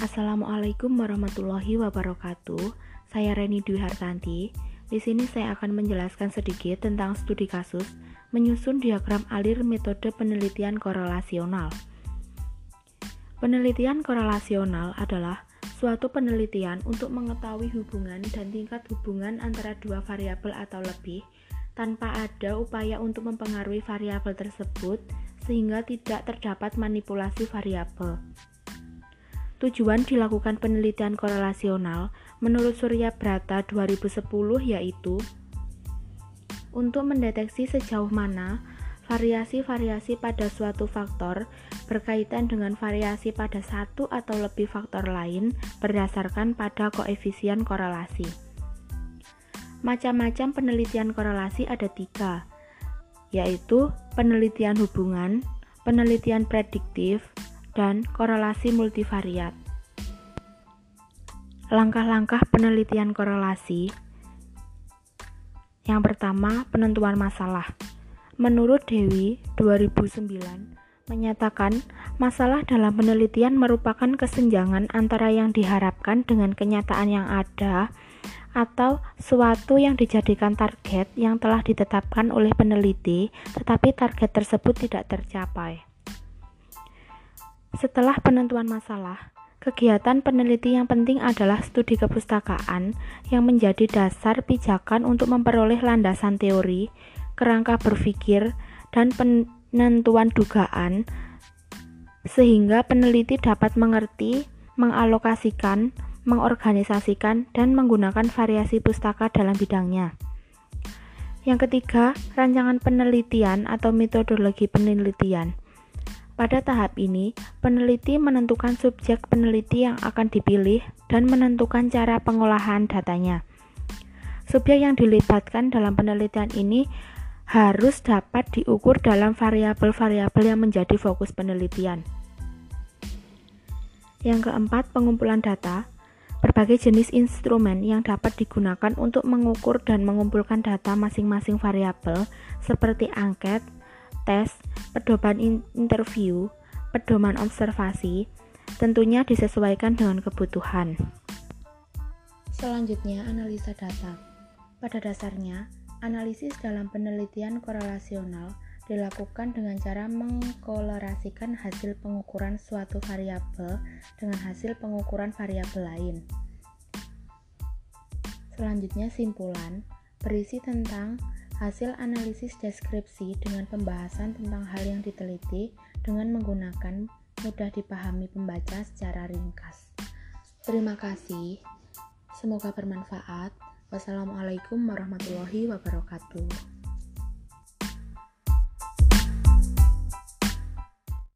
Assalamualaikum warahmatullahi wabarakatuh. Saya Reni Dwi Hartanti. Di sini saya akan menjelaskan sedikit tentang studi kasus menyusun diagram alir metode penelitian korelasional. Penelitian korelasional adalah suatu penelitian untuk mengetahui hubungan dan tingkat hubungan antara dua variabel atau lebih tanpa ada upaya untuk mempengaruhi variabel tersebut sehingga tidak terdapat manipulasi variabel. Tujuan dilakukan penelitian korelasional menurut Surya Brata 2010 yaitu untuk mendeteksi sejauh mana variasi-variasi pada suatu faktor berkaitan dengan variasi pada satu atau lebih faktor lain berdasarkan pada koefisien korelasi. Macam-macam penelitian korelasi ada tiga, yaitu penelitian hubungan, penelitian prediktif, dan korelasi multivariat. Langkah-langkah penelitian korelasi Yang pertama, penentuan masalah. Menurut Dewi 2009 menyatakan masalah dalam penelitian merupakan kesenjangan antara yang diharapkan dengan kenyataan yang ada atau suatu yang dijadikan target yang telah ditetapkan oleh peneliti tetapi target tersebut tidak tercapai. Setelah penentuan masalah, kegiatan peneliti yang penting adalah studi kepustakaan yang menjadi dasar pijakan untuk memperoleh landasan teori, kerangka berpikir, dan penentuan dugaan sehingga peneliti dapat mengerti, mengalokasikan, mengorganisasikan, dan menggunakan variasi pustaka dalam bidangnya. Yang ketiga, rancangan penelitian atau metodologi penelitian. Pada tahap ini, peneliti menentukan subjek peneliti yang akan dipilih dan menentukan cara pengolahan datanya. Subjek yang dilibatkan dalam penelitian ini harus dapat diukur dalam variabel-variabel yang menjadi fokus penelitian. Yang keempat, pengumpulan data. Berbagai jenis instrumen yang dapat digunakan untuk mengukur dan mengumpulkan data masing-masing variabel seperti angket, tes, pedoman interview, pedoman observasi, tentunya disesuaikan dengan kebutuhan. Selanjutnya, analisa data. Pada dasarnya, analisis dalam penelitian korelasional dilakukan dengan cara mengkolerasikan hasil pengukuran suatu variabel dengan hasil pengukuran variabel lain. Selanjutnya, simpulan berisi tentang Hasil analisis deskripsi dengan pembahasan tentang hal yang diteliti dengan menggunakan mudah dipahami pembaca secara ringkas. Terima kasih. Semoga bermanfaat. Wassalamualaikum warahmatullahi wabarakatuh.